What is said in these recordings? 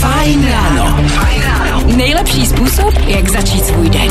Fajn ráno. Nejlepší způsob, jak začít svůj den.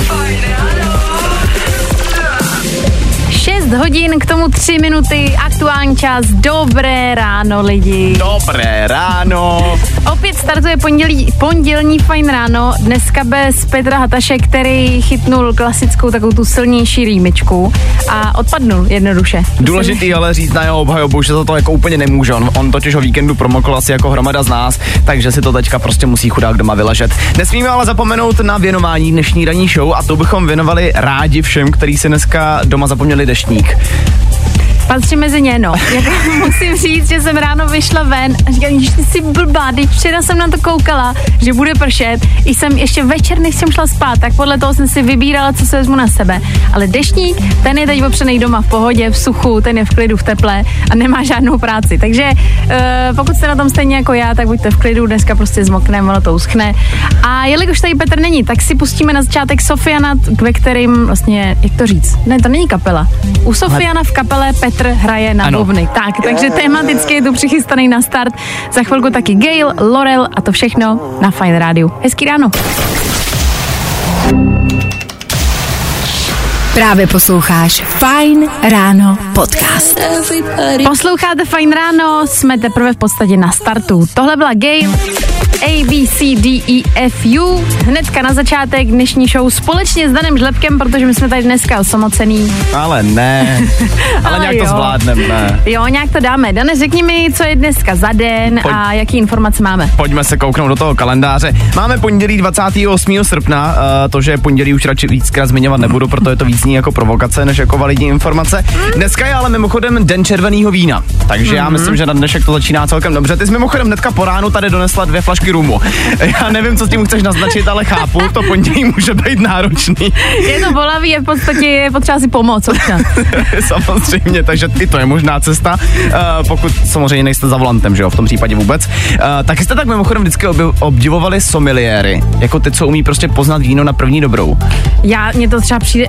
6 hodin, k tomu 3 minuty, aktuální čas, dobré ráno lidi. Dobré ráno. Opět startuje pondělí, pondělní fajn ráno, dneska bez Petra Hataše, který chytnul klasickou takovou tu silnější rýmičku a odpadnul jednoduše. Důležitý ale říct na jeho obhajobu, že za to jako úplně nemůže. On, on totiž o víkendu promokl asi jako hromada z nás, takže si to teďka prostě musí chudák doma vyležet. Nesmíme ale zapomenout na věnování dnešní ranní show a to bychom věnovali rádi všem, kteří si dneska doma zapomněli week. Patří mezi ně, no. Jako, musím říct, že jsem ráno vyšla ven a říkám, že ty jsi blbá, teď včera jsem na to koukala, že bude pršet. I jsem ještě večer, než jsem šla spát, tak podle toho jsem si vybírala, co se vezmu na sebe. Ale deštník, ten je teď opřený doma v pohodě, v suchu, ten je v klidu, v teple a nemá žádnou práci. Takže uh, pokud jste na tom stejně jako já, tak buďte v klidu, dneska prostě zmokne, ono to uschne. A jelikož tady Petr není, tak si pustíme na začátek Sofiana, ve kterým vlastně, jak to říct, ne, to není kapela. U Sofiana v kapele Petr hraje na Ano. bubny. Tak, takže tematicky je tu přichystaný na start. Za chvilku taky Gail, Laurel a to všechno na Fine Radio. Hezký ráno. Právě posloucháš Fajn ráno podcast. Posloucháte Fine Ráno, jsme teprve v podstatě na startu. Tohle byla Gail, A, B, C, D, E, F, U. Hnedka na začátek dnešní show společně s Danem Žlepkem, protože my jsme tady dneska osamocený. Ale ne. Ale, Ale nějak to jo. zvládneme. Ne. Jo, nějak to dáme. Dane, řekni mi, co je dneska za den Pojď. a jaký informace máme. Pojďme se kouknout do toho kalendáře. Máme pondělí 28. srpna, uh, to, že je pondělí už radši víckrát zmiňovat nebudu, protože to víc zní jako provokace, než jako validní informace. Dneska je ale mimochodem den červeného vína, takže já myslím, že na dnešek to začíná celkem dobře. Ty jsi mimochodem hnedka po ránu tady donesla dvě flašky rumu. Já nevím, co s tím chceš naznačit, ale chápu, to pondělí může být náročný. Je to bolavý, je v podstatě je potřeba si pomoct občas. samozřejmě, takže i to je možná cesta, uh, pokud samozřejmě nejste za volantem, že jo, v tom případě vůbec. Uh, taky jste tak mimochodem vždycky obdivovali someliéry, jako ty, co umí prostě poznat víno na první dobrou. Já, mně to třeba přijde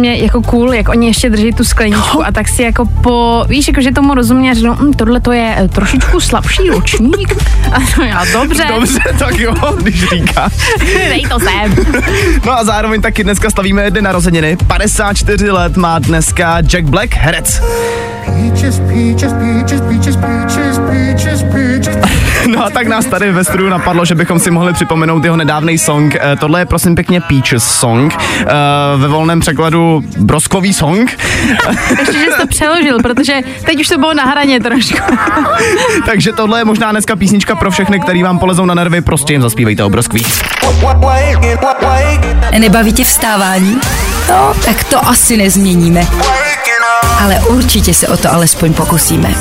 extrémně jako cool, jak oni ještě drží tu skleničku a tak si jako po, víš, jako že tomu rozumí a řeknou, hm, tohle to je eh, trošičku slabší ročník. A to já, dobře, Dobře, tak jo, když říká. dej to sem. No a zároveň taky dneska slavíme jedny narozeniny. 54 let má dneska Jack Black, herec. Peaches, peaches, peaches, peaches, peaches, peaches, peaches. No a tak nás tady ve studiu napadlo, že bychom si mohli připomenout jeho nedávný song. Eh, Tohle je prosím pěkně Peaches song. Eh, Ve volném překladu broskový song. Ještě, že jsi to přeložil, protože teď už to bylo na hraně trošku. Takže tohle je možná dneska písnička pro všechny, který vám polezou na nervy, prostě jim zaspívejte o broskví. Nebaví tě vstávání? No, tak to asi nezměníme. Ale určitě se o to alespoň pokusíme.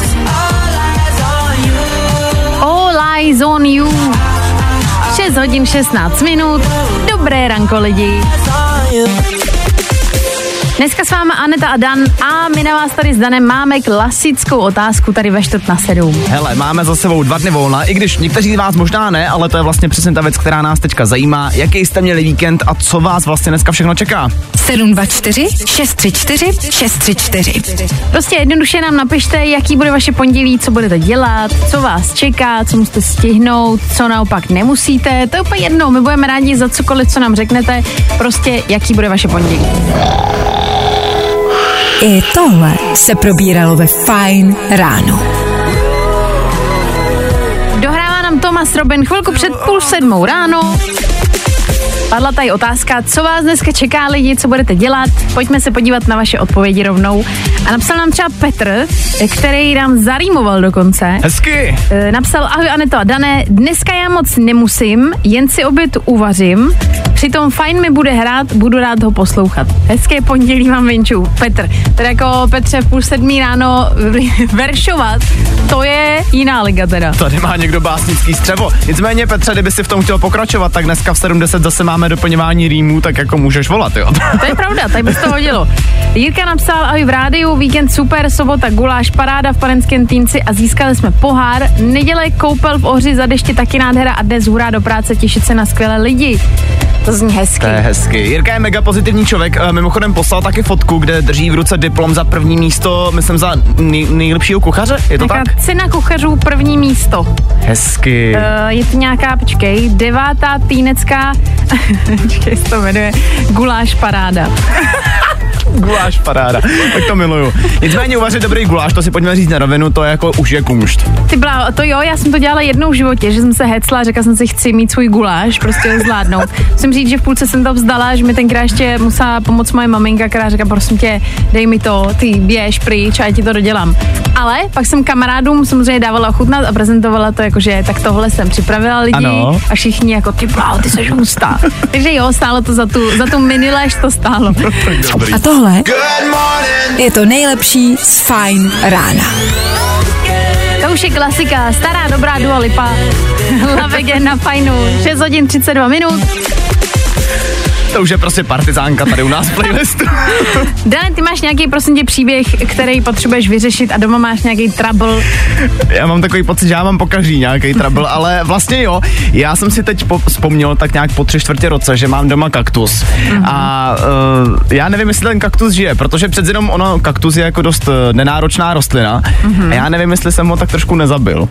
All eyes on you. 6 hodin 16 minut. Dobré ranko lidi. Dneska s vámi Aneta a Dan a my na vás tady s Danem máme klasickou otázku tady ve čtvrt na sedm. Hele, máme za sebou dva dny volna, i když někteří z vás možná ne, ale to je vlastně přesně ta věc, která nás teďka zajímá. Jaký jste měli víkend a co vás vlastně dneska všechno čeká? 724 634 634. Prostě jednoduše nám napište, jaký bude vaše pondělí, co budete dělat, co vás čeká, co musíte stihnout, co naopak nemusíte. To je úplně jedno, my budeme rádi za cokoliv, co nám řeknete. Prostě, jaký bude vaše pondělí. I tohle se probíralo ve Fajn ráno. Dohrává nám Tomas Robin chvilku před půl sedmou ráno. Padla tady otázka, co vás dneska čeká lidi, co budete dělat. Pojďme se podívat na vaše odpovědi rovnou. A napsal nám třeba Petr, který nám zarýmoval dokonce. Hezky! E, Napsal, ahoj Aneto a Dané, dneska já moc nemusím, jen si oběd uvařím. Přitom fajn mi bude hrát, budu rád ho poslouchat. Hezké pondělí vám venču. Petr, teda jako Petře v půl sedmí ráno veršovat, to je jiná liga teda. Tady má někdo básnický střevo. Nicméně, Petře, kdyby si v tom chtěl pokračovat, tak dneska v 70 zase máme doplňování rýmů, tak jako můžeš volat, jo. To je pravda, tak by se to hodilo. Jirka napsal, ahoj v rádiu, víkend super, sobota guláš, paráda v panenském týnci a získali jsme pohár. Neděle koupel v Ohři za deště taky nádhera a dnes hurá do práce, těšit se na skvělé lidi. To zní hezky. To je hezky. Jirka je mega pozitivní člověk. Eh, Mimochodem poslal taky fotku, kde drží v ruce diplom za první místo, myslím za nej, nejlepšího kuchaře. Je to Nějaká tak? cena kuchařů první místo. Hezky. Uh, je to nějaká, počkej, devátá týnecká, počkej, se to jmenuje, guláš paráda. Guláš paráda. tak to miluju. Nicméně uvařit dobrý guláš, to si pojďme říct na rovinu, to je jako už je kumšt. Ty bláho, to jo, já jsem to dělala jednou v životě, že jsem se hecla, řekla jsem si, chci mít svůj guláš, prostě ho zvládnout. Musím říct, že v půlce jsem to vzdala, že mi tenkrát ještě musela pomoct moje maminka, která řekla, prosím tě, dej mi to, ty běž pryč a já ti to dodělám. Ale pak jsem kamarádům samozřejmě dávala ochutnat a prezentovala to jako, že tak tohle jsem připravila lidi Ano. a všichni jako, ty bláho, ty jsi hustá. Takže jo, stálo to za tu, za tu miniléž to stálo. Dobrý. A tohle je to nejlepší z Fine rána. To už je klasika, stará dobrá Dua Lipa. Love Again na fajnu. 6 hodin 32 minut. To už je prostě partizánka tady u nás v playlistu. Dane, ty máš nějaký, prosím tě, příběh, který potřebuješ vyřešit a doma máš nějaký trouble. já mám takový pocit, že já mám pokaží nějaký trouble, ale vlastně jo, já jsem si teď po- vzpomněl tak nějak po tři čtvrtě roce, že mám doma kaktus. A uh, já nevím, jestli ten kaktus žije, protože přece jenom ono, kaktus je jako dost eh, nenáročná rostlina a já nevím, jestli jsem ho tak trošku nezabil.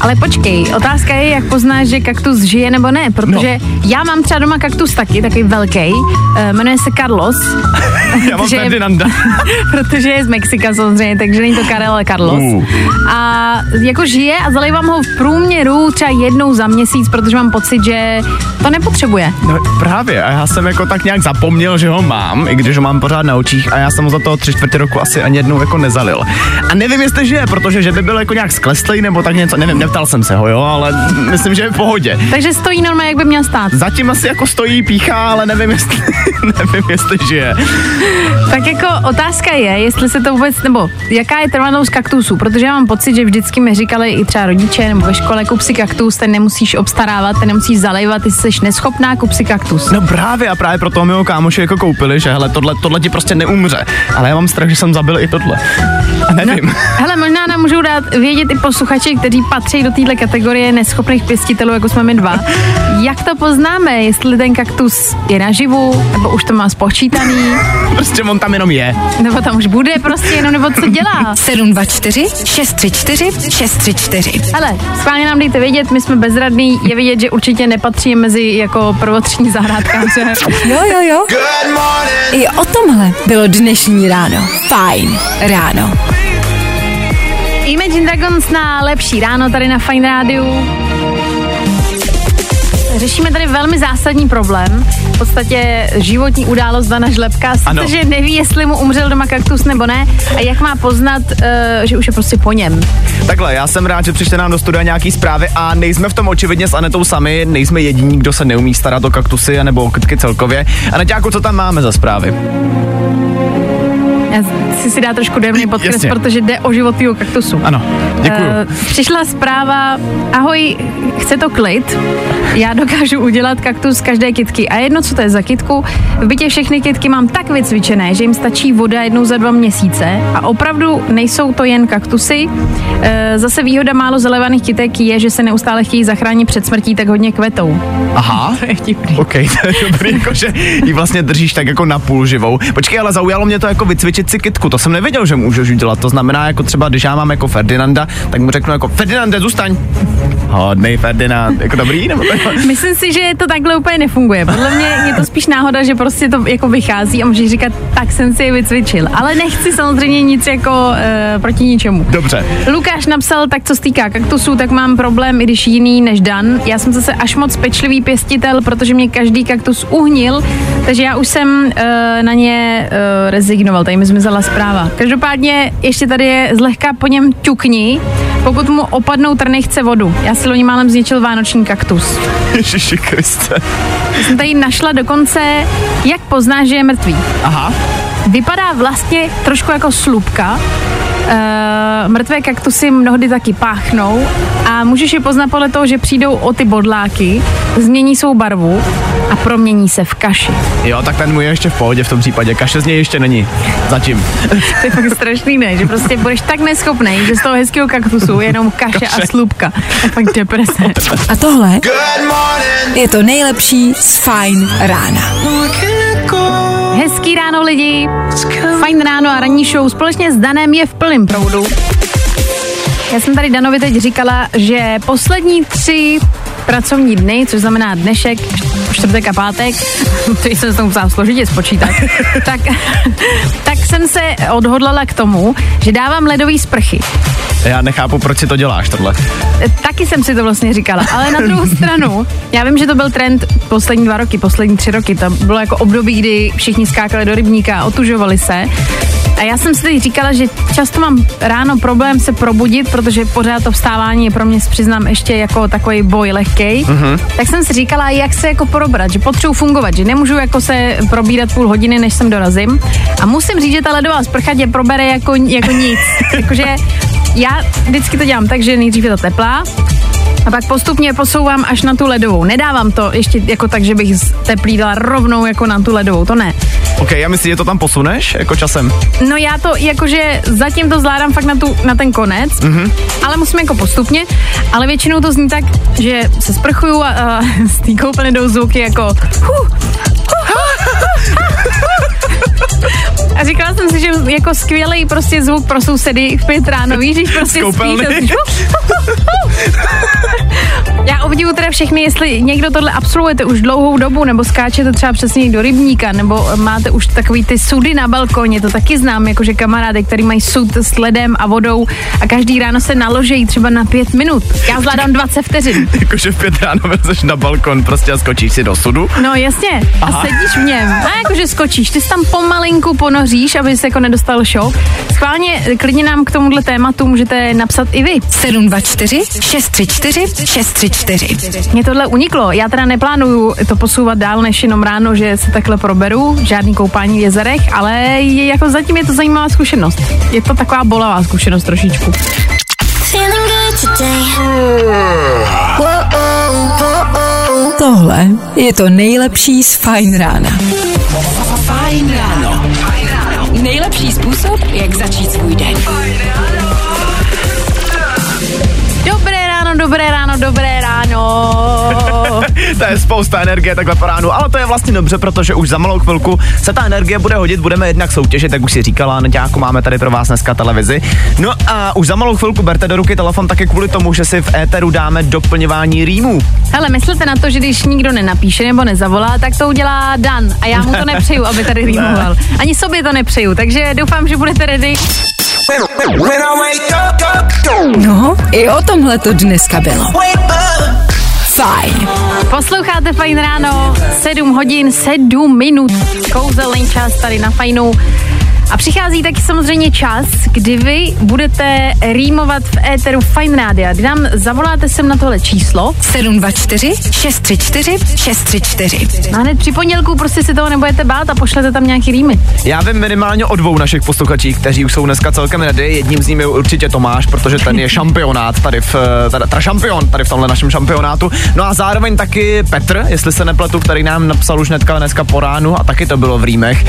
Ale počkej, otázka je, jak poznáš, že kaktus žije nebo ne, protože no. já mám třeba doma kaktus taky, takový velký, uh, jmenuje se Carlos. Já mám Protože- Ferdinanda. protože je z Mexika samozřejmě, takže není to Karel, ale Carlos. Uh. A jako žije a zalejvám ho v průměru třeba jednou za měsíc, protože mám pocit, že to nepotřebuje. No právě, a já jsem jako tak nějak zapomněl, že ho mám, i když ho mám pořád na očích a já jsem ho za toho tři čtvrtě roku asi ani jednou jako nezalil. A nevím, jestli žije, protože že by byl jako nějak skleslej nebo tak něco, nevím, neptal jsem se ho, jo, ale myslím, že je v pohodě. Takže stojí normálně, jak by měl stát. Zatím asi jako stojí, píchá, ale nevím, jestli, nevím, jestli žije. Tak jako otázka je, jestli se to vůbec, nebo jaká je trvanost kaktusů, protože já mám pocit, že vždycky mi říkali i třeba rodiče nebo ve škole, kup si kaktus, ten nemusíš obstarávat, ten nemusíš zalejvat, ty jsi neschopná, kup si kaktus. No právě a právě proto mého kámoši jako koupili, že hele, tohle, tohle ti prostě neumře. Ale já mám strach, že jsem zabil i tohle. A nevím. Hele, možná nám můžou dát vědět i posluchači, kteří patří do téhle kategorie neschopných pěstitelů, jako jsme my dva. Jak to poznáme, jestli ten kaktus je naživu, nebo už to má spočítaný, Prostě on tam jenom je. nebo tam už bude prostě jenom, nebo co dělá. 724 634 634. Hele, schválně nám dejte vědět, my jsme bezradní, je vidět, že určitě nepatří mezi jako prvotřídní zahrádkáře. Jo, jo, jo. I o tomhle bylo dnešní ráno. Fajn ráno. Imagine Dragons na lepší ráno tady na Fine Rádiu. Řešíme tady velmi zásadní problém, v podstatě životní událost Dana Žlepka, Ano. sice, že neví, jestli mu umřel doma kaktus nebo ne a jak má poznat, uh, že už je prostě po něm. Takhle, já jsem rád, že přišli nám do studia nějaký zprávy a nejsme v tom očividně s Anetou sami, nejsme jediní, kdo se neumí starat o kaktusy nebo o kytky celkově. Aneťáku, co tam máme za zprávy? Si si dá trošku dojemný podkres, Jasně. protože jde o život tvýho kaktusu. Ano, děkuju. Eh, přišla zpráva, ahoj, chce to klid, já dokážu udělat kaktus z každé kitky a jedno, co to je za kitku, v bytě všechny kitky mám tak vycvičené, že jim stačí voda jednou za dva měsíce a opravdu nejsou to jen kaktusy. Eh, zase výhoda málo zalevaných kytek je, že se neustále chtějí zachránit před smrtí, tak hodně kvetou. Aha. To je vtipný. OK, to je dobrý, jakože ji vlastně držíš tak jako na půl živou. Počkej, ale zaujalo mě to jako vycvičit si kytku, to jsem nevěděl, že můžeš udělat. To znamená, jako třeba, když já mám jako Ferdinanda, tak mu řeknu jako Ferdinande, zůstaň. Hodnej Ferdinand, jako dobrý, nebo tak? Myslím si, že to takhle úplně nefunguje. Podle mě je to spíš náhoda, že prostě to jako vychází a můžeš říkat, tak jsem si je vycvičil. Ale nechci samozřejmě nic jako uh, proti ničemu. Dobře. Lukáš napsal, tak co se týká kaktusů, tak mám problém, i když jiný než Dan. Já jsem zase až moc pečlivý pěstitel, protože mě každý kaktus uhnil, takže já už jsem uh, na ně uh, rezignoval. Tady mi zmizela zpráva. Každopádně ještě tady je zlehka po něm ťukni, pokud mu opadnou trny, chce vodu. Já si loni málem zničil vánoční kaktus. Ježiši Kriste. Jsem tady našla dokonce, jak pozná, že je mrtvý. Aha. Vypadá vlastně trošku jako slupka. Uh, mrtvé kaktusy mnohdy taky páchnou a můžeš je poznat podle toho, že přijdou o ty bodláky, změní svou barvu a promění se v kaši. Jo, tak ten můj je ještě v pohodě v tom případě. Kaše z něj ještě není. Zatím. To je fakt strašný, ne? Že prostě budeš tak neschopný, že z toho hezkého kaktusu je jenom kaše, kaše. a slupka. To je fakt deprese. A tohle je to nejlepší z Fine rána. Hezký ráno lidi, fajn ráno a ranní show společně s Danem je v plném proudu. Já jsem tady Danovi teď říkala, že poslední tři pracovní dny, což znamená dnešek, čtvrtek a pátek, který jsem se to musela složitě spočítat, tak, tak jsem se odhodlala k tomu, že dávám ledový sprchy. Já nechápu, proč si to děláš, tohle. Taky jsem si to vlastně říkala, ale na druhou stranu, já vím, že to byl trend poslední dva roky, poslední tři roky, to bylo jako období, kdy všichni skákali do rybníka a otužovali se. A já jsem si teď říkala, že často mám ráno problém se probudit, protože pořád to vstávání je pro mě, přiznám, ještě jako takový boj lehký. Mm-hmm. Tak jsem si říkala, jak se jako probrat, že potřebuji fungovat, že nemůžu jako se probírat půl hodiny, než sem dorazím. A musím říct, že ta ledová sprcha tě probere jako, jako nic. Jakože já vždycky to dělám tak, že nejdřív je to teplá, a pak postupně posouvám až na tu ledovou. Nedávám to ještě jako tak, že bych teplý dala rovnou jako na tu ledovou, to ne. OK, já myslím, že to tam posuneš jako časem? No já to jakože zatím to zvládám fakt na, tu, na ten konec, mm-hmm. ale musím jako postupně, ale většinou to zní tak, že se sprchuju a, a z té koupelny jdou zvuky jako huh, a říkala jsem si, že jako skvělý prostě zvuk pro sousedy v pět ráno, víš, když prostě spíš Já obdivu teda všechny, jestli někdo tohle absolvujete už dlouhou dobu, nebo skáčete třeba přesně do rybníka, nebo máte už takový ty sudy na balkoně, to taky znám, jakože kamarády, který mají sud s ledem a vodou a každý ráno se naložejí třeba na pět minut. Já zvládám 20 vteřin. jakože v pět ráno vezeš na balkon prostě a skočíš si do sudu? No jasně, Aha. a sedíš v něm. A jakože skočíš, ty jsi tam pomalinku ponoříš, aby se jako nedostal šok. Schválně, klidně nám k tomuhle tématu můžete napsat i vy. 724 634 634 Mě tohle uniklo. Já teda neplánuju to posouvat dál než jenom ráno, že se takhle proberu, žádný koupání v jezerech, ale je, jako zatím je to zajímavá zkušenost. Je to taková bolavá zkušenost trošičku. Tohle je to nejlepší z Fine rána. Fajn ráno. Nejlepší způsob, jak začít svůj den. Dobré ráno, dobré ráno, dobré ráno. to je spousta energie takhle po ránu, ale to je vlastně dobře, protože už za malou chvilku se ta energie bude hodit, budeme jednak soutěžit, jak už si říkala, Neďáku, máme tady pro vás dneska televizi. No a už za malou chvilku berte do ruky telefon také kvůli tomu, že si v éteru dáme doplňování rýmů. Hele, myslíte na to, že když nikdo nenapíše nebo nezavolá, tak to udělá Dan a já mu to nepřeju, aby tady rýmoval. Ani sobě to nepřeju, takže doufám, že budete ready. No, i o tomhle to dneska bylo. Fajn. Posloucháte Fajn ráno, 7 hodin, 7 minut. Kouzelný čas tady na Fajnu. A přichází taky samozřejmě čas, kdy vy budete rýmovat v éteru Fine Rádia. Kdy nám zavoláte sem na tohle číslo. 724 634 634. A hned při pondělku prostě si toho nebudete bát a pošlete tam nějaký rýmy. Já vím minimálně o dvou našich posluchačích, kteří už jsou dneska celkem ready. Jedním z nich je určitě Tomáš, protože ten je šampionát tady v, teda, teda šampion tady v tomhle našem šampionátu. No a zároveň taky Petr, jestli se nepletu, který nám napsal už netka dneska po ránu a taky to bylo v rýmech.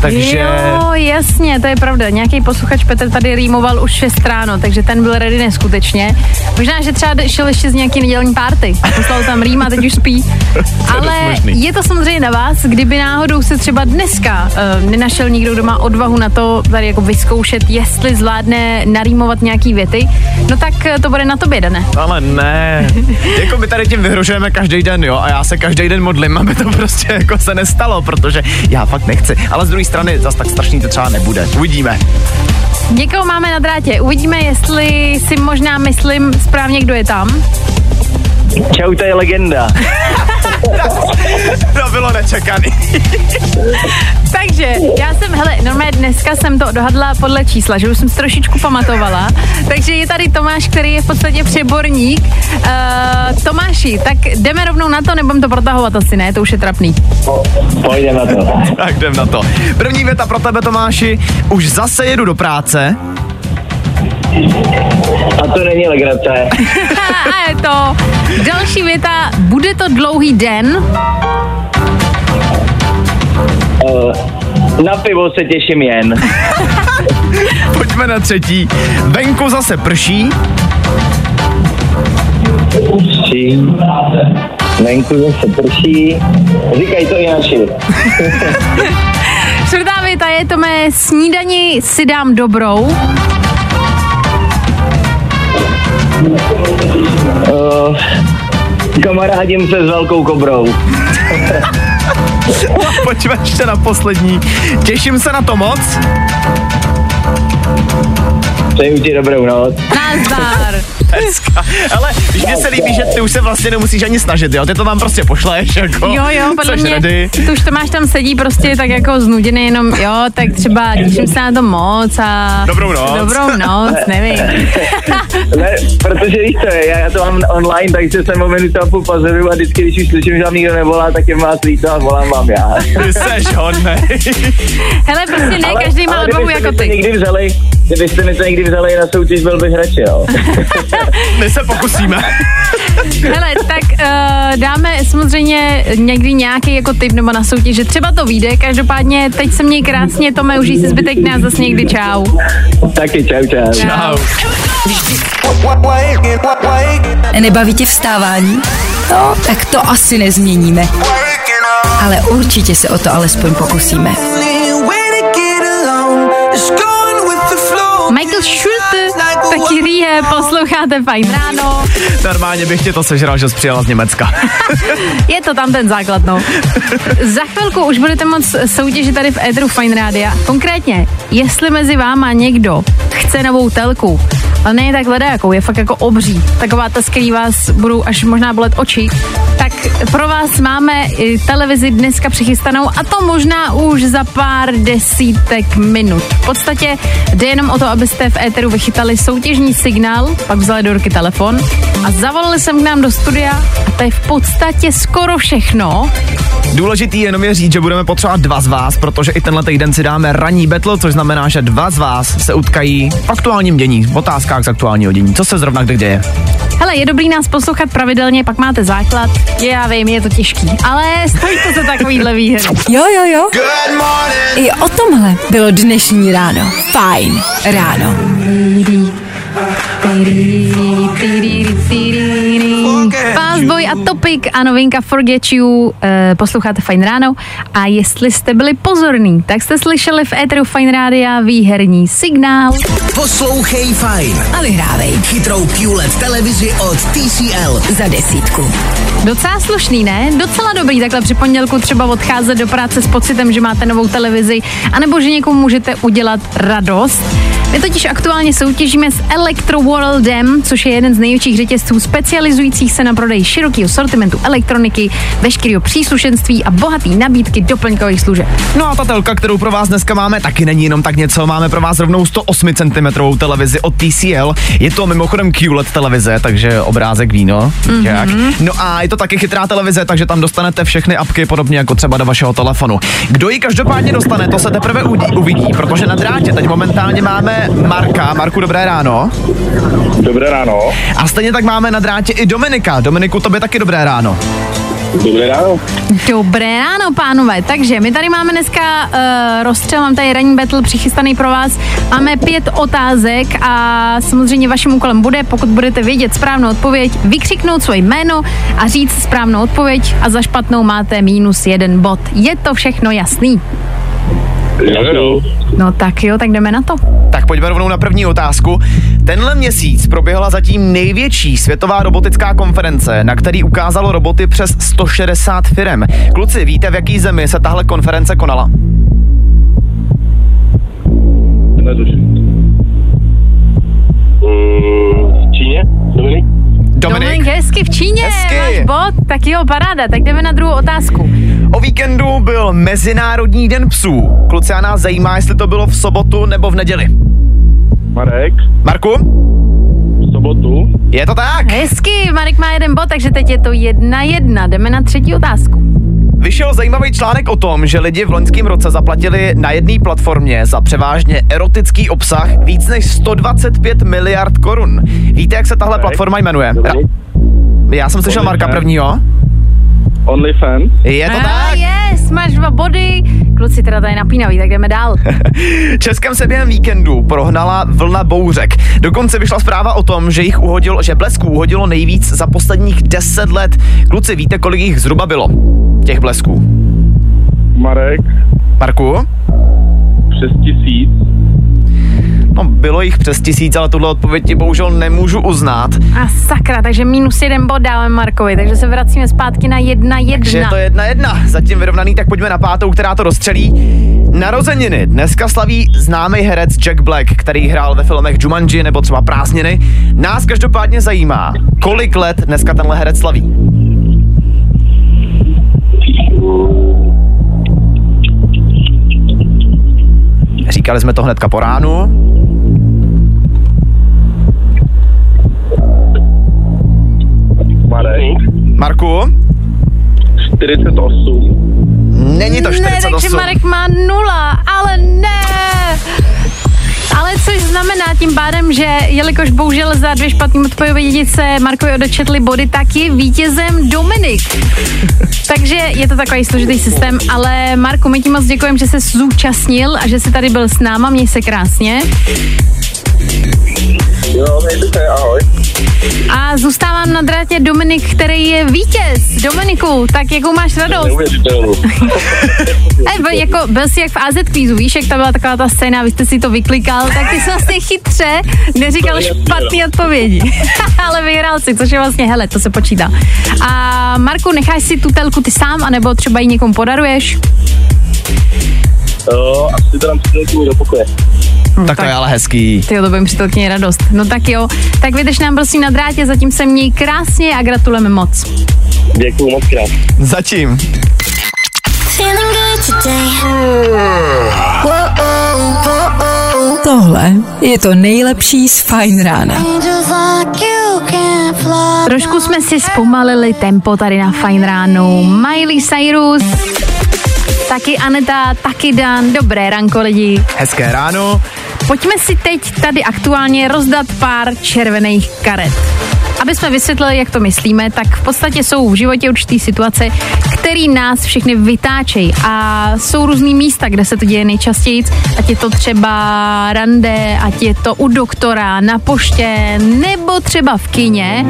Takže... Jo, jasně, to je pravda. Nějaký posluchač Petr tady rýmoval už 6 ráno, takže ten byl ready neskutečně. Možná, že třeba šel ještě z nějaký nedělní párty. Poslal tam rým a teď už spí. Ale je to samozřejmě na vás, kdyby náhodou se třeba dneska uh, nenašel nikdo, kdo má odvahu na to tady jako vyzkoušet, jestli zvládne narýmovat nějaký věty, no tak uh, to bude na tobě, Dane. Ale ne. jako my tady tím vyhrožujeme každý den, jo, a já se každý den modlím, aby to prostě jako se nestalo, protože já fakt nechci. Ale z druhé strany zas tak strašný to třeba nebude. Uvidíme. Někoho máme na drátě. Uvidíme, jestli si možná myslím správně, kdo je tam. Čau, to je legenda. to bylo nečekaný. Takže já jsem, hele, normálně dneska jsem to dohadla podle čísla, že už jsem si trošičku pamatovala. Takže je tady Tomáš, který je v podstatě přeborník. Uh, Tomáši, tak jdeme rovnou na to, nebudem to protahovat asi, ne? To už je trapný. Pojďme na to. Tak jdem na to. První věta pro tebe, Tomáši. Už zase jedu do práce. A to není legrace. A je to další věta. Bude to dlouhý den. Uh, na pivo se těším jen. Pojďme na třetí. Venku zase prší. Prší. Venku zase prší. Říkají to i naši. Čtvrtá věta je to mé snídani si dám dobrou. Uh, kamarádím se s velkou kobrou. Pojďme ještě na poslední. Těším se na to moc. Přeju ti dobrou noc. Nazdar. Hezka. Ale víš, mně se líbí, že ty už se vlastně nemusíš ani snažit, jo? Ty to tam prostě pošleš, jako. Jo, jo, podle mě, ready. tu už Tomáš tam sedí prostě tak jako znuděný, jenom jo, tak třeba těším se na to moc a... Dobrou noc. Dobrou noc, nevím. Ne, protože víš co, já, já to mám online, takže jsem a půl pozoruju a vždycky, když už slyším, že vám nikdo nevolá, tak je vás líto a volám vám já. Ty seš hodnej. Hele, prostě ne, každý má odvahu kdybyste jako mi to ty. někdy vzali, kdybyste mi to někdy vzali na soutěž, byl bych radši, jo. My se pokusíme. Hele, tak uh, dáme samozřejmě někdy nějaký jako tip nebo na soutěž, že třeba to vyjde. Každopádně teď se měj krásně, Tome, užij si zbytek dne a zase někdy čau. Taky čau, čau. Čau. Nebaví tě vstávání? No, tak to asi nezměníme. Ale určitě se o to alespoň pokusíme. Michael Schulte, taky rýhe, posloucháte Fajn ráno. Normálně bych tě to sežral, že jsi přijela z Německa. Je to tam ten základ, no. Za chvilku už budete moc soutěžit tady v Edru Fine Rádia. Konkrétně, jestli mezi váma někdo chce novou telku, ale ne tak jakou, je fakt jako obří, taková ta, z který vás budou až možná bolet oči, pro vás máme i televizi dneska přichystanou a to možná už za pár desítek minut. V podstatě jde jenom o to, abyste v éteru vychytali soutěžní signál, pak vzali do ruky telefon a zavolali jsem k nám do studia a to je v podstatě skoro všechno. Důležitý jenom je říct, že budeme potřebovat dva z vás, protože i tenhle týden si dáme ranní battle, což znamená, že dva z vás se utkají v aktuálním dění, v otázkách z aktuálního dění. Co se zrovna kde děje? Hele, je dobrý nás poslouchat pravidelně, pak máte základ. Je, já vím, je to těžký, ale stojí to za takovýhle výhry. Jo, jo, jo. I o tomhle bylo dnešní ráno. Fajn ráno. Fastboy a Topic a novinka Forget You, eh, posloucháte Fine Ráno a jestli jste byli pozorní, tak jste slyšeli v éteru Fine Rádia výherní signál. Poslouchej fajn. A vyhrávej Chytrou QLED televizi od TCL. za desítku. Docela slušný, ne? Docela dobrý takhle při pondělku třeba odcházet do práce s pocitem, že máte novou televizi, anebo že někomu můžete udělat radost. My totiž aktuálně soutěžíme s Electro Worldem, což je jeden z největších řetězců specializujících se na prodej širokého sortimentu elektroniky, veškerého příslušenství a bohatý nabídky doplňkových služeb. No a ta telka, kterou pro vás dneska máme, taky není jenom tak něco. Máme pro vás rovnou 108 cm televizi od TCL. Je to mimochodem QLED televize, takže obrázek víno. Mm-hmm. Jak? No a je to taky chytrá televize, takže tam dostanete všechny apky, podobně jako třeba do vašeho telefonu. Kdo ji každopádně dostane, to se teprve udí, uvidí, protože na drátě teď momentálně máme Marka. Marku, dobré ráno. Dobré ráno. A stejně tak máme na drátě i Dominika. Dominiku, tobě taky dobré ráno. Dobré ráno. Dobré ráno, pánové. Takže my tady máme dneska uh, rozstřel, mám tady ranní battle přichystaný pro vás. Máme pět otázek a samozřejmě vaším úkolem bude, pokud budete vědět správnou odpověď, vykřiknout svoje jméno a říct správnou odpověď a za špatnou máte minus jeden bod. Je to všechno jasný? Jo, jo. No tak jo, tak jdeme na to. Tak pojďme rovnou na první otázku. Tenhle měsíc proběhla zatím největší světová robotická konference, na který ukázalo roboty přes 160 firm. Kluci, víte, v jaký zemi se tahle konference konala? Netuším. Mm, v Číně? Dominik? Dominik. Dominik hezky v Číně, Hezky. máš bod, tak jo, paráda, tak jdeme na druhou otázku. O víkendu byl Mezinárodní den psů. Kluci, a nás zajímá, jestli to bylo v sobotu nebo v neděli. Marek, Marku? v sobotu. Je to tak? Hezky, Marek má jeden bod, takže teď je to jedna jedna, jdeme na třetí otázku. Vyšel zajímavý článek o tom, že lidi v loňském roce zaplatili na jedné platformě za převážně erotický obsah víc než 125 miliard korun. Víte, jak se tahle platforma jmenuje? Dobrý. Já jsem slyšel Marka prvního. OnlyFans. Je to A tak? yes, máš dva body, kluci teda tady napínaví, tak jdeme dál. Českem se během víkendu prohnala vlna bouřek. Dokonce vyšla zpráva o tom, že jich uhodilo, že blesků uhodilo nejvíc za posledních 10 let. Kluci, víte, kolik jich zhruba bylo? Těch blesků. Marek, Marku? přes tisíc. No, bylo jich přes tisíc, ale tuhle odpověď ti bohužel nemůžu uznat. A sakra, takže minus jeden bod dáme Markovi, takže se vracíme zpátky na jedna jedna. Takže je to jedna jedna. Zatím vyrovnaný, tak pojďme na pátou, která to rozstřelí. Narozeniny. Dneska slaví známý herec Jack Black, který hrál ve filmech Jumanji nebo třeba Prázdniny. Nás každopádně zajímá, kolik let dneska tenhle herec slaví. Říkali jsme to hnedka po ránu. Marek, Marku? 48. Není to Ne, 48. takže Marek má nula, ale ne. Ale což znamená tím pádem, že jelikož bohužel za dvě špatné odpovědi se Markovi odečetli body, tak je vítězem Dominik. Takže je to takový složitý systém, ale Marku, my ti moc děkujeme, že se zúčastnil a že jsi tady byl s náma, měj se krásně. Jo, mějte se, ahoj. A zůstávám na drátě Dominik, který je vítěz. Dominiku, tak jakou máš radost? E, byl, jako, byl jsi jak v AZ kvízu, víš, jak to byla taková ta scéna, vy jste si to vyklikal, tak ty jsi vlastně chytře neříkal špatný odpovědi. Ale vyhrál si, což je vlastně, hele, to se počítá. A Marku, necháš si tu telku ty sám, anebo třeba ji někomu podaruješ? Jo, asi to dám do pokoje. Tak to je ale hezký. Ty to budeme přítelkyně radost. No tak jo, tak vydrž nám prosím na drátě, zatím se měj krásně a gratulujeme moc. Děkuju moc krát. Zatím. Tohle je to nejlepší z Fajn rána. Trošku jsme si zpomalili tempo tady na Fine ránu. Miley Cyrus, taky Aneta, taky Dan. Dobré ranko lidi. Hezké ráno. Pojďme si teď tady aktuálně rozdat pár červených karet. Aby jsme vysvětlili, jak to myslíme, tak v podstatě jsou v životě určitý situace, které nás všechny vytáčejí. A jsou různý místa, kde se to děje nejčastěji, ať je to třeba rande, ať je to u doktora, na poště, nebo třeba v kině,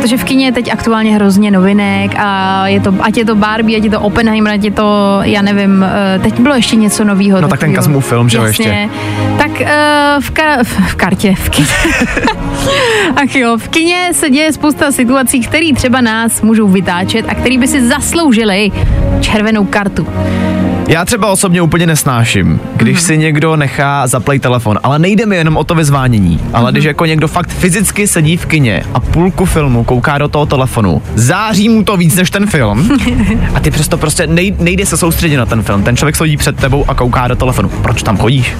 protože v kině je teď aktuálně hrozně novinek a je to, ať je to Barbie, ať je to Oppenheimer, ať je to, já nevím, eh, teď bylo ještě něco nového. No tak ten Kazmův film, že jo, ještě. Tak uh, v, ka- v, v kartě, v kině. Ach jo, v kině se děje spousta situací, které třeba nás můžou vytáčet a které by si zasloužily červenou kartu. Já třeba osobně úplně nesnáším, když Mhm. mm-hmm. si někdo nechá zaplay telefon, ale nejde mi jenom o to vyzvánění, ale Mhm. když jako někdo fakt fyzicky sedí v kině a půlku filmu kouká do toho telefonu, září mu to víc než ten film a ty přesto prostě nej, nejde se soustředit na ten film. Ten člověk sedí před tebou a kouká do telefonu. Proč tam chodíš?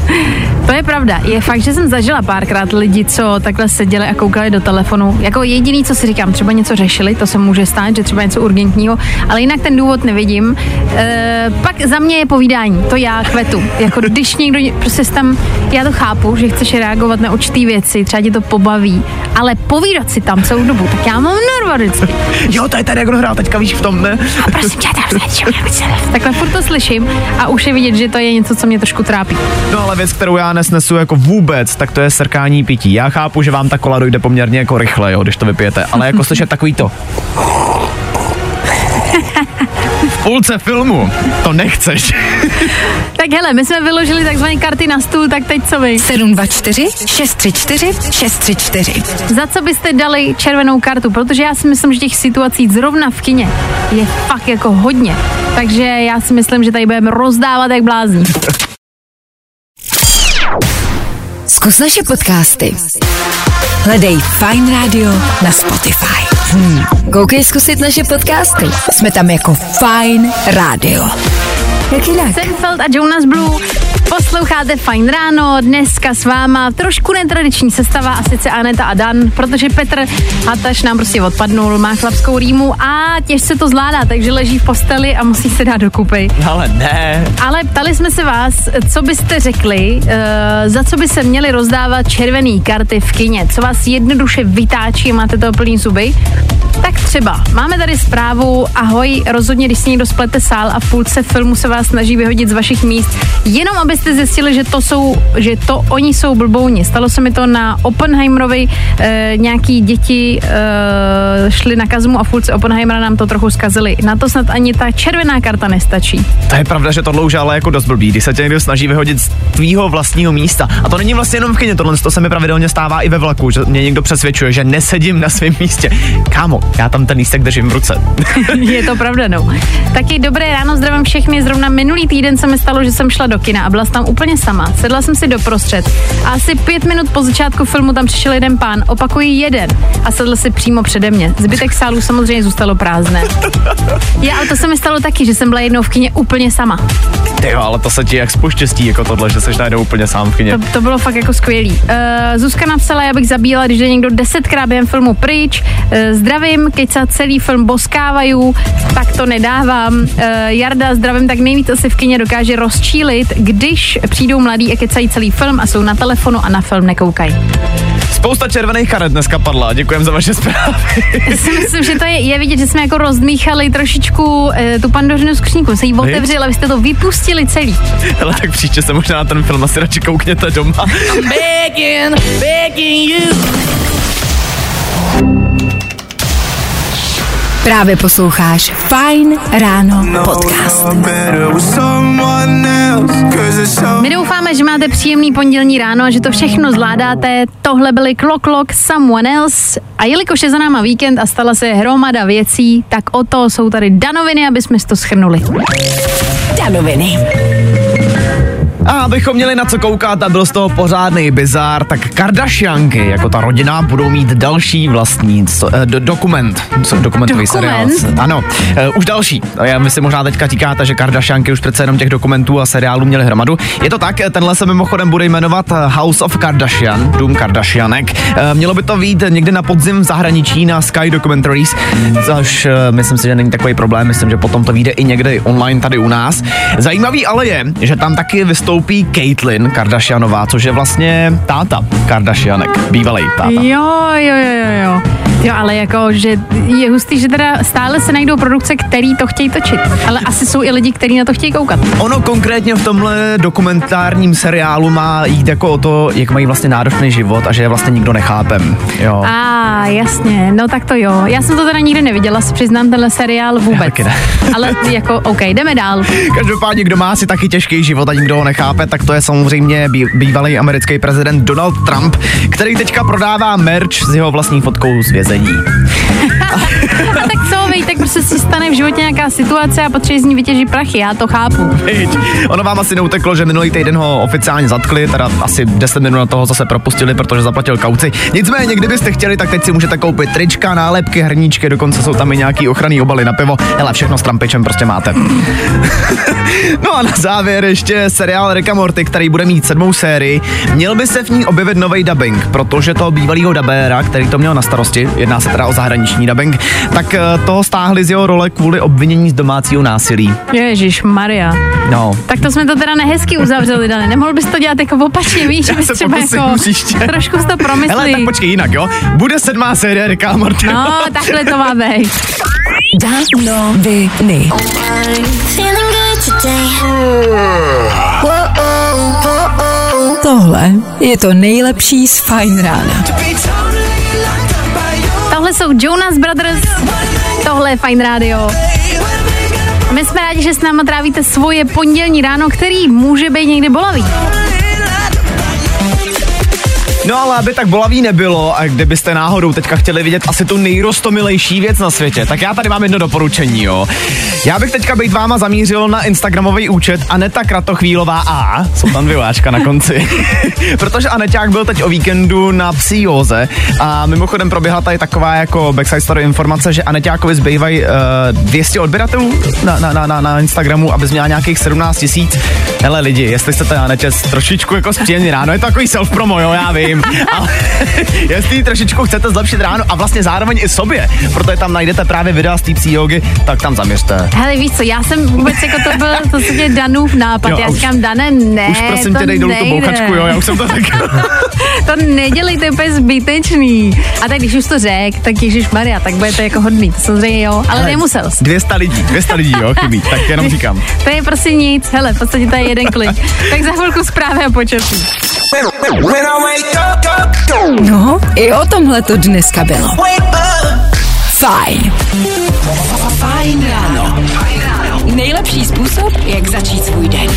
To je pravda. Je fakt, že jsem zažila párkrát lidi, co takhle seděli a koukali do telefonu. Jako jediný, co si říkám, třeba něco řešili, to se může stát, že třeba něco urgentního, ale jinak ten důvod nevidím. E, pak za mě je povídání, to já kvetu. Jako když někdo prostě tam, já to chápu, že chceš reagovat na určitý věci, třeba tě to pobaví, ale povídat si tam celou dobu, tak já mám nerva vždycky. Jo, to je tady, jak hrál teďka, víš, v tom, ne? A prosím tě, takhle furt to slyším a už je vidět, že to je něco, co mě trošku trápí. No ale věc, kterou já nesnesu jako vůbec, tak to je srkání pití. Já chápu, že vám ta kola dojde poměrně jako rychle, jo, když to vypijete, ale jako slyšet takový to. V půlce filmu to nechceš. Tak hele, my jsme vyložili takzvané karty na stůl, tak teď co vy? 724 634 634. Za co byste dali červenou kartu? Protože já si myslím, že těch situací zrovna v kině je fakt jako hodně. Takže já si myslím, že tady budeme rozdávat jak blázni. Zkus naše podcasty. Hledej Fine Radio na Spotify. Hmm. Koukej zkusit naše podcasty. Jsme tam jako Fine Radio. Jak jinak? Senfeld a Jonas Blue. Posloucháte Fajn ráno, dneska s váma trošku netradiční sestava a sice Aneta a Dan, protože Petr Hataš nám prostě odpadnul, má chlapskou rýmu a těžce to zvládá, takže leží v posteli a musí se dát dokupy. Ale ne. Ale ptali jsme se vás, co byste řekli, uh, za co by se měly rozdávat červené karty v kině, co vás jednoduše vytáčí a máte toho plný zuby. Tak třeba, máme tady zprávu, ahoj, rozhodně, když si někdo splete sál a v půlce filmu se vás snaží vyhodit z vašich míst, jenom abyste zjistili, že to jsou, že to oni jsou blbouni. Stalo se mi to na Oppenheimerovi, e, nějaký děti e, šli na kazmu a půlce Oppenheimera nám to trochu zkazili. Na to snad ani ta červená karta nestačí. To je pravda, že tohle už ale jako dost blbý, když se tě někdo snaží vyhodit z tvýho vlastního místa. A to není vlastně jenom v kyně, tohle to se mi pravidelně stává i ve vlaku, že mě někdo přesvědčuje, že nesedím na svém místě. Kámo, já tam ten lístek držím v ruce. Je to pravda, no. Taky dobré ráno, zdravím všechny. Zrovna minulý týden se mi stalo, že jsem šla do kina a byla jsem tam úplně sama. Sedla jsem si doprostřed a asi pět minut po začátku filmu tam přišel jeden pán, opakuji jeden, a sedl si přímo přede mě. Zbytek sálu samozřejmě zůstalo prázdné. Já, ale to se mi stalo taky, že jsem byla jednou v kině úplně sama. Ty jo, ale to se ti jak spoštěstí jako tohle, že seš najednou úplně sám v kyně. To, to bylo fakt jako skvělý. Uh, Zuzka napsala, já bych zabíjela, když jde někdo desetkrát během filmu pryč. Uh, zdravím, keď se celý film boskávají, tak to nedávám. Uh, Jarda, zdravím, tak nejvíc asi v kině dokáže rozčílit, když přijdou mladí a kecají celý film a jsou na telefonu a na film nekoukají. Spousta červených karet dneska padla, děkujem za vaše zprávy. Já si myslím, že to je, je vidět, že jsme jako rozdmíchali trošičku e, tu pandořinu skřínku. Se jí otevřeli, ale vy jste to vypustili celý. Ale tak příště se možná na ten film asi radši koukněte doma. Begging, begging you. Právě posloucháš Fine Ráno podcast. My doufáme, že máte příjemný pondělní ráno a že to všechno zvládáte. Tohle byly Clock Clock Someone Else. A jelikož je za náma víkend a stala se hromada věcí, tak o to jsou tady danoviny, aby jsme to schrnuli. Danoviny. A abychom měli na co koukat a byl z toho pořádný bizár, tak Kardashianky, jako ta rodina, budou mít další vlastní co, eh, do, dokument. Co, dokumentový Dokument? seriál. Ano, eh, už další. Já vy si možná teďka říkáte, že Kardashianky už přece jenom těch dokumentů a seriálů měly hromadu. Je to tak, eh, tenhle se mimochodem bude jmenovat House of Kardashian, Dům Kardashianek. Eh, Mělo by to být někdy na podzim v zahraničí na Sky Documentaries, což eh, myslím si, že není takový problém. Myslím, že potom to vyjde i někde online tady u nás. Zajímavý ale je, že tam taky vystoupí Caitlyn Kardashianová, což je vlastně táta Kardashianek, bývalý táta. Jo, jo, jo, jo, jo. Jo, ale jako, že je hustý, že teda stále se najdou produkce, který to chtějí točit. Ale asi jsou i lidi, kteří na to chtějí koukat. Ono konkrétně v tomhle dokumentárním seriálu má jít jako o to, jak mají vlastně náročný život a že je vlastně nikdo nechápem. Jo. A jasně, no tak to jo. Já jsem to teda nikdy neviděla, se přiznám, tenhle seriál vůbec. Ale jako, OK, jdeme dál. Každopádně, kdo má si taky těžký život a nikdo ho nechápe, tak to je samozřejmě bý, bývalý americký prezident Donald Trump, který teďka prodává merch s jeho vlastní fotkou z vězení. A tak co, vej, tak prostě si stane v životě nějaká situace a potřebuje z ní vytěžit prachy, já to chápu. Viď? Ono vám asi neuteklo, že minulý týden ho oficiálně zatkli, teda asi 10 minut na toho zase propustili, protože zaplatil kauci. Nicméně, kdybyste chtěli, tak teď si můžete koupit trička, nálepky, hrníčky, dokonce jsou tam i nějaký ochranný obaly na pivo. Hele, všechno s trampičem prostě máte. no a na závěr ještě seriál Rick Morty, který bude mít sedmou sérii. Měl by se v ní objevit nový dubbing, protože toho bývalého dabéra, který to měl na starosti, jedná se teda o zahraniční dubbing, tak eh, toho stáhli z jeho role kvůli obvinění z domácího násilí. Ježíš Maria. No, Tak to jsme to teda nehezky uzavřeli, Dane. Nemohl bys to dělat jako opačně, víš, bys se třeba jako příště. trošku si to Hele, promyslí. tak počkej jinak, jo? Bude sedmá série Ricka a Morty. No, takhle to má být. Tohle je to nejlepší z Fine Rána. Tohle jsou Jonas Brothers, tohle je Fine Radio. My jsme rádi, že s náma trávíte svoje pondělní ráno, který může být někdy bolavý. No ale aby tak bolavý nebylo a kdybyste náhodou teďka chtěli vidět asi tu nejrostomilejší věc na světě, tak já tady mám jedno doporučení, jo. Já bych teďka být váma zamířil na Instagramový účet Aneta Kratochvílová A, jsou tam dvě váčka na konci, protože Aneťák byl teď o víkendu na psíóze a mimochodem proběhla tady taková jako backside story informace, že Aneťákovi zbývají uh, 200 odběratelů na, na, na, na, Instagramu, aby měla nějakých 17 tisíc. Hele lidi, jestli chcete Anetě trošičku jako zpříjemnit ráno, je to takový self-promo, jo, já vím, ale jestli trošičku chcete zlepšit ráno a vlastně zároveň i sobě, protože tam najdete právě videa z té psí jogy, tak tam zaměřte. Hele, víš co, já jsem vůbec jako to byl, to se tě Danův nápad. Jo, já říkám, Dane, ne, Už prosím tě dej dolů tu bouchačku, jo, já už jsem to řekl. to nedělej, to je úplně zbytečný. A tak když už to řek, tak Ježíš Maria, tak budete jako hodný, to samozřejmě jo, ale Hele, nemusel jsi. 200 lidí, 200 lidí, jo, chybí, tak jenom říkám. To je prostě nic, hele, v podstatě to je jeden klik. tak za chvilku zprávy a počasí. No, i o tomhle to dneska bylo. Fajn. Fajn ráno. Nejlepší způsob, jak začít svůj den.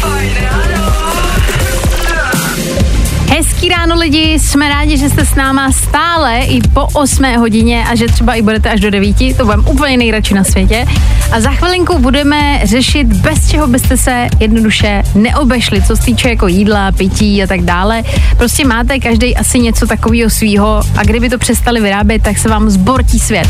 Hezký ráno lidi, jsme rádi, že jste s náma stále i po 8 hodině a že třeba i budete až do 9, to budeme úplně nejradši na světě. A za chvilinku budeme řešit, bez čeho byste se jednoduše neobešli, co se týče jako jídla, pití a tak dále. Prostě máte každý asi něco takového svýho a kdyby to přestali vyrábět, tak se vám zbortí svět.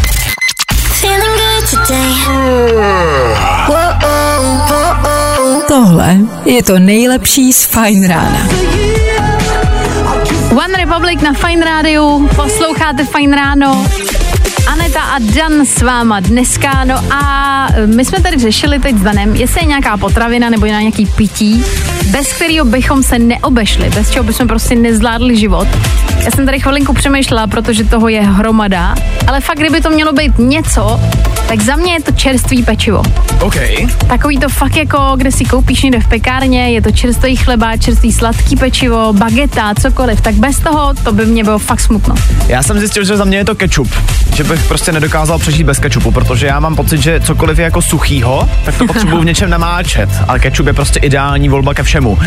Tohle je to nejlepší z Fajn rána. One Republic na Fine Rádiu, posloucháte Fine Ráno. Aneta a Dan s váma dneska, no a my jsme tady řešili teď s Danem, jestli je nějaká potravina nebo je nějaký pití, bez kterého bychom se neobešli, bez čeho bychom prostě nezvládli život. Já jsem tady chvilinku přemýšlela, protože toho je hromada, ale fakt, kdyby to mělo být něco, tak za mě je to čerstvý pečivo. OK. Takový to fakt jako, kde si koupíš někde v pekárně, je to čerstvý chleba, čerstvý sladký pečivo, bageta, cokoliv, tak bez toho to by mě bylo fakt smutno. Já jsem zjistil, že za mě je to ketchup. Že bych prostě nedokázal přežít bez ketchupu, protože já mám pocit, že cokoliv je jako suchýho, tak to potřebuji v něčem namáčet. Ale ketchup je prostě ideální volba ke všemu.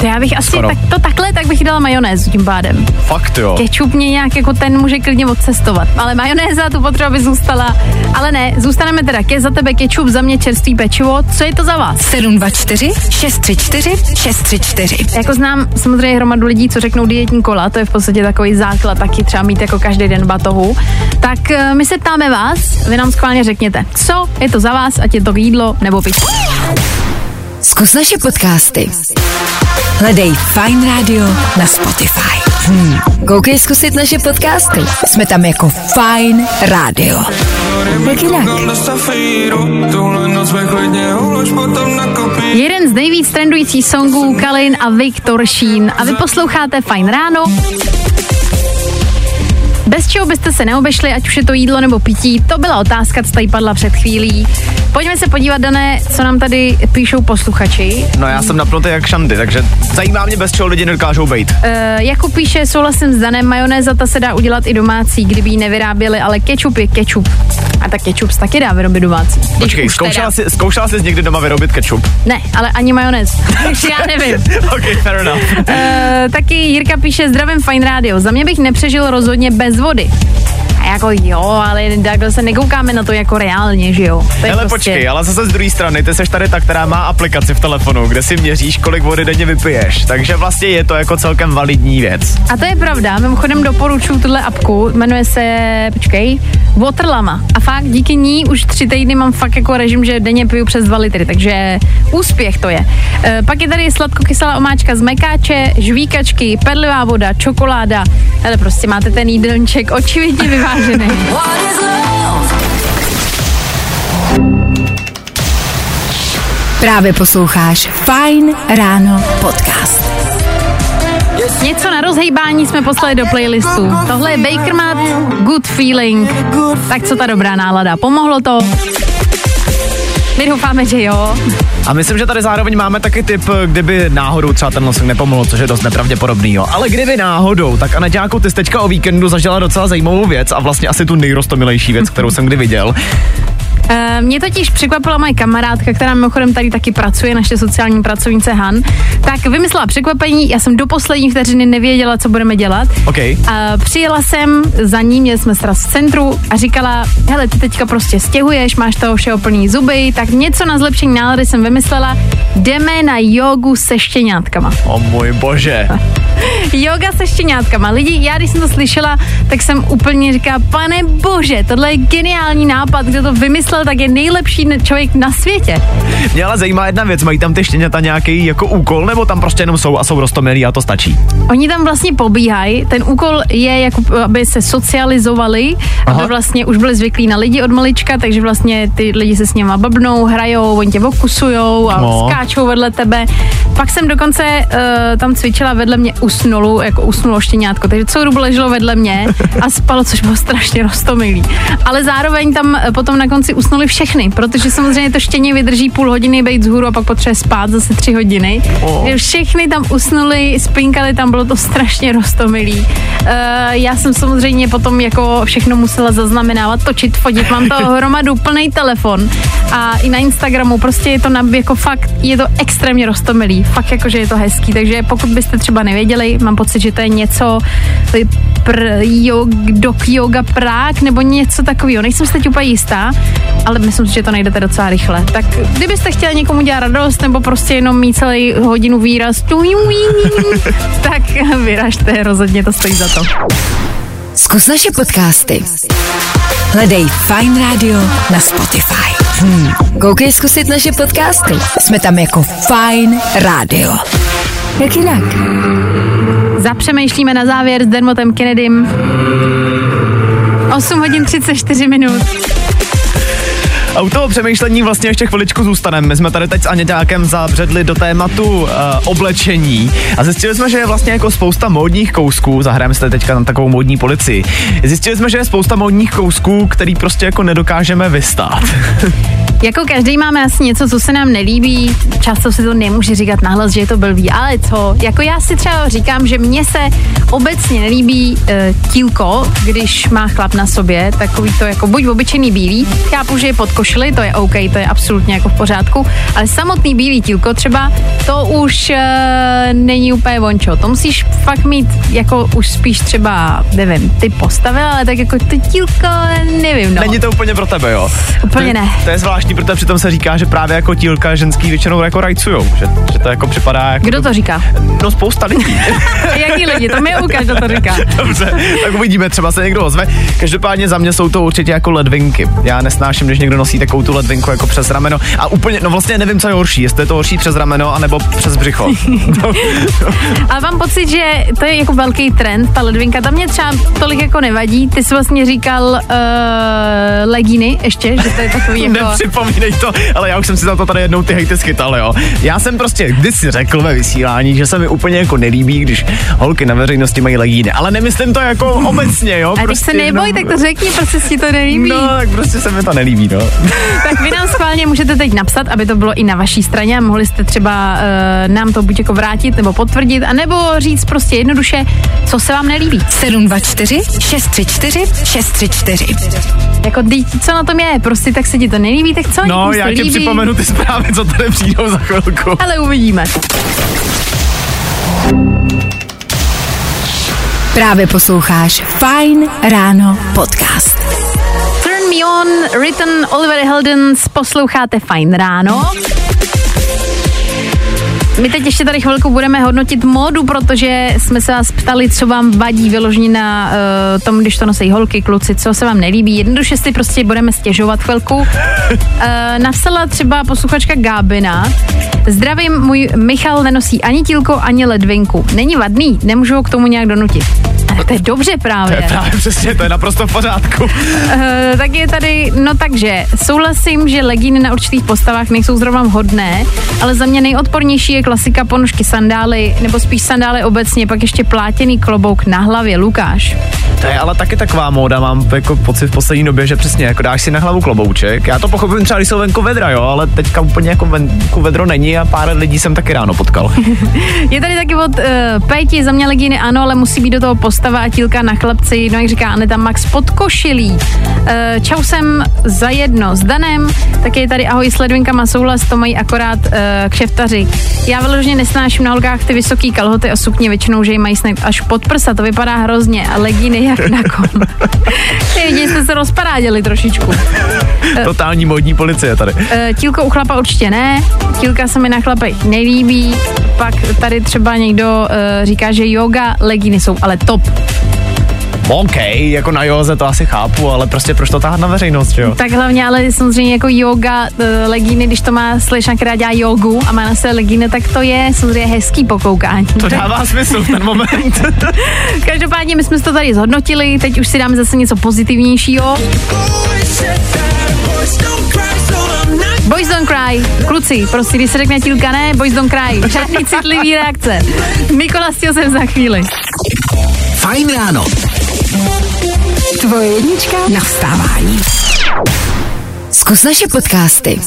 To já bych asi Skoro. tak, to takhle, tak bych dala majonézu tím pádem. Fakt jo. Ketchup mě nějak jako ten může klidně odcestovat, ale majonéza tu potřeba by zůstala. Ale ne, zůstaneme teda ke za tebe ketchup, za mě čerstvý pečivo. Co je to za vás? 724 634 634. Jako znám samozřejmě hromadu lidí, co řeknou dietní kola, to je v podstatě takový základ, taky třeba mít jako každý den batohu. Tak eh, my se ptáme vás, vy nám schválně řekněte, co je to za vás, ať je to jídlo nebo pití. Zkus naše podcasty. Hledej Fine Radio na Spotify. Hmm. Koukej zkusit naše podcasty. Jsme tam jako Fine Radio. Jak jinak? Jeden z nejvíc trendujících songů Kalin a Viktor Sheen a vy posloucháte Fine Ráno. Bez čeho byste se neobešli, ať už je to jídlo nebo pití, to byla otázka, co tady padla před chvílí. Pojďme se podívat, Dané, co nám tady píšou posluchači. No já jsem napnutý jak šandy, takže zajímá mě, bez čeho lidi nedokážou být. Uh, Jakub píše, souhlasím s Danem, majonéza ta se dá udělat i domácí, kdyby ji nevyráběli, ale ketchup je ketchup. A tak ketchup se taky dá vyrobit domácí. Počkej, zkoušela teda. jsi, zkoušela jsi někdy doma vyrobit ketchup? Ne, ale ani majonéz. Takže já nevím. ok, fair enough. Uh, taky Jirka píše, zdravím Fine Radio. Za mě bych nepřežil rozhodně bez vody. A jako jo, ale takhle se nekoukáme na to jako reálně, že jo. To Hele, prostě... počkej, ale zase z druhé strany, ty seš tady ta, která má aplikaci v telefonu, kde si měříš, kolik vody denně vypiješ. Takže vlastně je to jako celkem validní věc. A to je pravda, mimochodem doporučuji tuhle apku, jmenuje se, počkej, Waterlama. A fakt díky ní už tři týdny mám fakt jako režim, že denně piju přes dva litry, takže úspěch to je. E, pak je tady sladkokyselá omáčka z mekáče, žvíkačky, perlivá voda, čokoláda. Ale prostě máte ten jídelníček očividně vyvážený. Právě posloucháš Fine Ráno podcast. Něco na rozhejbání jsme poslali do playlistu. Tohle je Baker Mat, Good Feeling. Tak co ta dobrá nálada? Pomohlo to? My doufáme, že jo. A myslím, že tady zároveň máme taky tip, kdyby náhodou třeba ten nosek nepomohl, což je dost nepravděpodobný. Jo. Ale kdyby náhodou, tak Aneťáku, ty jsi teďka o víkendu zažila docela zajímavou věc a vlastně asi tu nejrostomilejší věc, kterou jsem kdy viděl. Eh, Mě totiž překvapila moje kamarádka, která mimochodem tady taky pracuje, naše sociální pracovnice Han, tak vymyslela překvapení, já jsem do poslední vteřiny nevěděla, co budeme dělat. OK. A přijela jsem za ní, měli jsme sraz v centru a říkala, hele, ty teďka prostě stěhuješ, máš toho všeho plný zuby, tak něco na zlepšení nálady jsem vymyslela, jdeme na jogu se štěňátkama. O můj bože. Yoga se štěňátkama. Lidi, já když jsem to slyšela, tak jsem úplně říkala, pane bože, tohle je geniální nápad, kdo to vymyslel, tak je nejlepší ne- člověk na světě. Mě ale zajímá jedna věc, mají tam ty štěňata nějaký jako úkol, nebo tam prostě jenom jsou a jsou rostomilí a to stačí? Oni tam vlastně pobíhají, ten úkol je, jako, aby se socializovali, Aha. aby vlastně už byli zvyklí na lidi od malička, takže vlastně ty lidi se s něma babnou, hrajou, oni tě okusujou a No. skáčou vedle tebe. Pak jsem dokonce uh, tam cvičila vedle mě usnulu, jako usnulo štěňátko, takže dobu leželo vedle mě a spalo, což bylo strašně rostomilý. Ale zároveň tam eh, potom na konci usnuli všechny, protože samozřejmě to štěně vydrží půl hodiny být vzhůru a pak potřebuje spát zase tři hodiny. O. Takže Všechny tam usnuli, spinkali tam, bylo to strašně rostomilý. Uh, já jsem samozřejmě potom jako všechno musela zaznamenávat, točit, fotit, mám to hromadu, plný telefon a i na Instagramu prostě je to na, jako fakt, je to extrémně rostomilý, fakt jako, že je to hezký, takže pokud byste třeba nevěděli, mám pocit, že to je něco to je pr, jog, dok yoga Prák nebo něco takového, nejsem si teď úplně jistá, ale myslím si, že to najdete docela rychle. Tak kdybyste chtěli někomu dělat radost nebo prostě jenom mít celý hodinu výraz, tak vyražte, rozhodně to stojí za to. Zkus naše podcasty. Hledej Fine Radio na Spotify. Hmm. Koukej zkusit naše podcasty. Jsme tam jako Fine Radio. Jak jinak? Zapřemýšlíme na závěr s Dermotem Kennedym. 8 hodin 34 minut. A u toho přemýšlení vlastně ještě chviličku zůstaneme. My jsme tady teď s Aněťákem zabředli do tématu uh, oblečení a zjistili jsme, že je vlastně jako spousta módních kousků, zahrajeme tady teďka na takovou módní policii. Zjistili jsme, že je spousta módních kousků, který prostě jako nedokážeme vystát. Jako každý máme asi něco, co se nám nelíbí. Často si to nemůže říkat nahlas, že je to blbý, ale co? Jako já si třeba říkám, že mně se obecně nelíbí e, tílko, když má chlap na sobě, takový to jako buď obyčejný bílý, chápu, že je pod košili, to je OK, to je absolutně jako v pořádku, ale samotný bílý tílko třeba, to už e, není úplně vončo. To musíš fakt mít jako už spíš třeba, nevím, ty postavy, ale tak jako to tílko, nevím, no. Není to úplně pro tebe, jo? Úplně ne. To je zvláštní, protože přitom se říká, že právě jako tílka ženský většinou jako rajcujou, že, že to jako připadá jako... Kdo to říká? No spousta lidí. Jaký lidi? To mi ukáž, kdo to říká. Dobře, tak uvidíme, třeba se někdo ozve. Každopádně za mě jsou to určitě jako ledvinky. Já nesnáším, když někdo nosí takovou tu ledvinku jako přes rameno. A úplně, no vlastně nevím, co je horší, jestli je to horší přes rameno, anebo přes břicho. Ale mám pocit, že to je jako velký trend, ta ledvinka. Tam mě třeba tolik jako nevadí. Ty jsi vlastně říkal uh, legíny ještě, že to je takový jako... Nepřipomínej to, ale já už jsem si za to tady jednou ty hejty schytal, jo. Já jsem prostě kdysi řekl ve vysílání, že se mi úplně jako nelíbí, když holky na veřejnosti mají legíny. Ale nemyslím to jako obecně, jo. A když se neboj, tak to řekni, prostě si ti to nelíbí. No, tak prostě se mi to nelíbí, no. Tak vy nám schválně můžete teď napsat, aby to bylo i na vaší straně a mohli jste třeba uh, nám to buď jako vrátit nebo potvrdit, anebo říct prostě jednoduše, co se vám nelíbí. 724 634 634. Jako, teď, co na tom je? Prostě tak se ti to nelíbí, tak co? No, já ti připomenu ty zprávy, co tady přijdou za chvilku. Ale uvidíme. Právě posloucháš Fine Ráno podcast. Turn Me On, written Oliver Heldens, posloucháte Fajn ráno. My teď ještě tady chvilku budeme hodnotit módu, protože jsme se vás ptali, co vám vadí vyloženě na uh, tom, když to nosí holky, kluci, co se vám nelíbí. Jednoduše si prostě budeme stěžovat chvilku. Uh, napsala třeba posluchačka Gábina. Zdravím, můj Michal nenosí ani tílko, ani ledvinku. Není vadný, nemůžu ho k tomu nějak donutit. Ale to je dobře To právě. je právě přesně, to je naprosto v pořádku. Uh, tak je tady, no takže, souhlasím, že legíny na určitých postavách nejsou zrovna vhodné, ale za mě nejodpornější je klasika ponožky sandály, nebo spíš sandály obecně, pak ještě plátěný klobouk na hlavě. Lukáš. To je ale taky taková móda, mám jako pocit v poslední době, že přesně jako dáš si na hlavu klobouček. Já to pochopím třeba, když jsou venku vedra, jo, ale teďka úplně jako venku vedro není a pár lidí jsem taky ráno potkal. Je tady taky od uh, Péti, za mě legíny ano, ale musí být do toho postava postava a tílka na chlapci, no jak říká Aneta Max pod košilí. Eh, Čau jsem za jedno s Danem, taky je tady ahoj s ledvinkama souhlas, to mají akorát uh, kšeftaři. Já vyloženě nesnáším na holkách ty vysoký kalhoty a sukně, většinou, že ji mají snad až pod prsa, to vypadá hrozně a legíny jak na kon. Ty lidi jste se rozparáděli trošičku. Totální modní policie tady. Eh, Tílko u chlapa určitě ne, tílka se mi na chlapech nelíbí, pak tady třeba někdo uh, říká, že yoga legíny jsou ale top. OK, jako na józe to asi chápu, ale prostě proč to táhat na veřejnost, jo? Tak hlavně, ale samozřejmě jako yoga uh, legíny, když to má slečna, která dělá jogu a má na sebe legíny, tak to je samozřejmě hezký pokoukání. To dává smysl v ten moment. Každopádně my jsme to tady zhodnotili, teď už si dáme zase něco pozitivnějšího. Boys don't cry. Kluci, prostě když se řekne tílka ne, boys don't cry. Žádný citlivý reakce. Mikola jsem za chvíli. Fajn ráno. Tvoje jednička na vstávání. Zkus naše podcasty.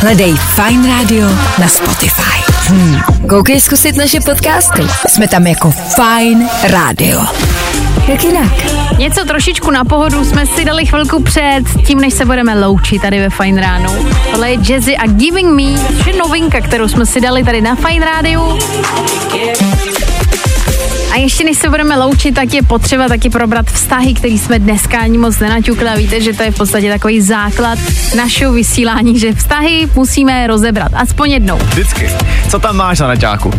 Hledej Fine Radio na Spotify. Hmm. Koukej zkusit naše podcasty. Jsme tam jako Fine Radio. Jak jinak? Něco trošičku na pohodu jsme si dali chvilku před tím, než se budeme loučit tady ve Fine Ránu. Tohle je Jazzy a Giving Me, což je novinka, kterou jsme si dali tady na Fine Rádiu. A ještě než se budeme loučit, tak je potřeba taky probrat vztahy, který jsme dneska ani moc nenaťukli a víte, že to je v podstatě takový základ našeho vysílání, že vztahy musíme rozebrat, aspoň jednou. Vždycky. Co tam máš na naťáku? Uh,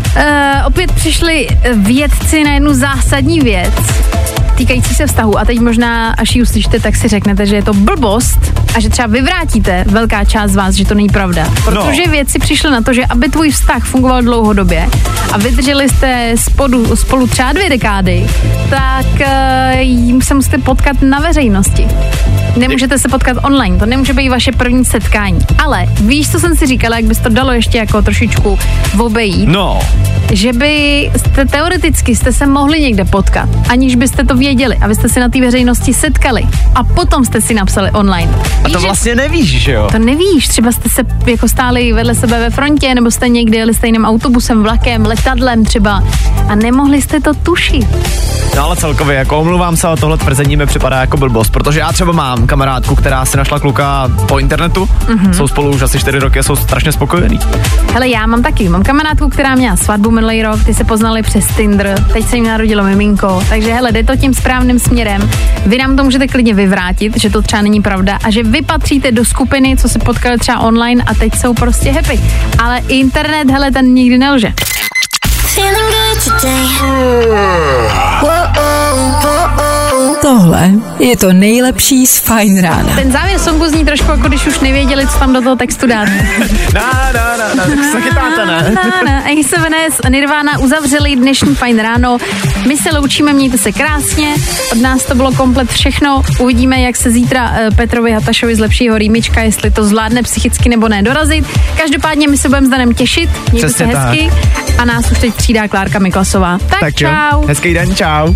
opět přišli vědci na jednu zásadní věc, týkající se vztahu. A teď možná, až ji uslyšíte, tak si řeknete, že je to blbost a že třeba vyvrátíte velká část z vás, že to není pravda. Protože no. vědci přišli na to, že aby tvůj vztah fungoval dlouhodobě a vydrželi jste spolu, spolu třeba dvě dekády, tak uh, se musíte potkat na veřejnosti. Nemůžete se potkat online, to nemůže být vaše první setkání. Ale víš, co jsem si říkala, jak bys to dalo ještě jako trošičku obejít? No. Že by jste, teoreticky jste se mohli někde potkat, aniž byste to věděli, abyste se na té veřejnosti setkali a potom jste si napsali online. A to vlastně nevíš, že jo? to nevíš, třeba jste se jako stáli vedle sebe ve frontě, nebo jste někde jeli stejným autobusem, vlakem, letadlem třeba a nemohli jste to tušit. No ale celkově, jako omluvám se, ale tohle tvrzení mi připadá jako blbost, protože já třeba mám kamarádku, která si našla kluka po internetu, mm-hmm. jsou spolu už asi 4 roky a jsou strašně spokojení. Hele, já mám taky, mám kamarádku, která měla svatbu minulý rok, ty se poznali přes Tinder, teď se jim narodilo miminko, takže hele, jde to tím správným směrem. Vy nám to můžete klidně vyvrátit, že to třeba není pravda a že vy patříte do skupiny, co se potkali třeba online a teď jsou prostě happy. Ale internet, hele, ten nikdy nelže. Tohle je to nejlepší z Fine Rána. Ten závěr songu zní trošku jako když už nevěděli, co tam do toho textu dát. Na, na, na, na, tak se chytáte, ne? Na, na, Ace a Nirvana uzavřeli dnešní fajn ráno. My se loučíme, mějte se krásně. Od nás to bylo komplet všechno. Uvidíme, jak se zítra eh, Petrovi Hatašovi zlepší jeho rýmička, jestli to zvládne psychicky nebo ne dorazit. Každopádně my se budeme s Danem těšit. Mějte Přesně se hezky. A nás už teď třídá Klárka Miklasová. Tak, Tak jo, čau. hezký den, čau.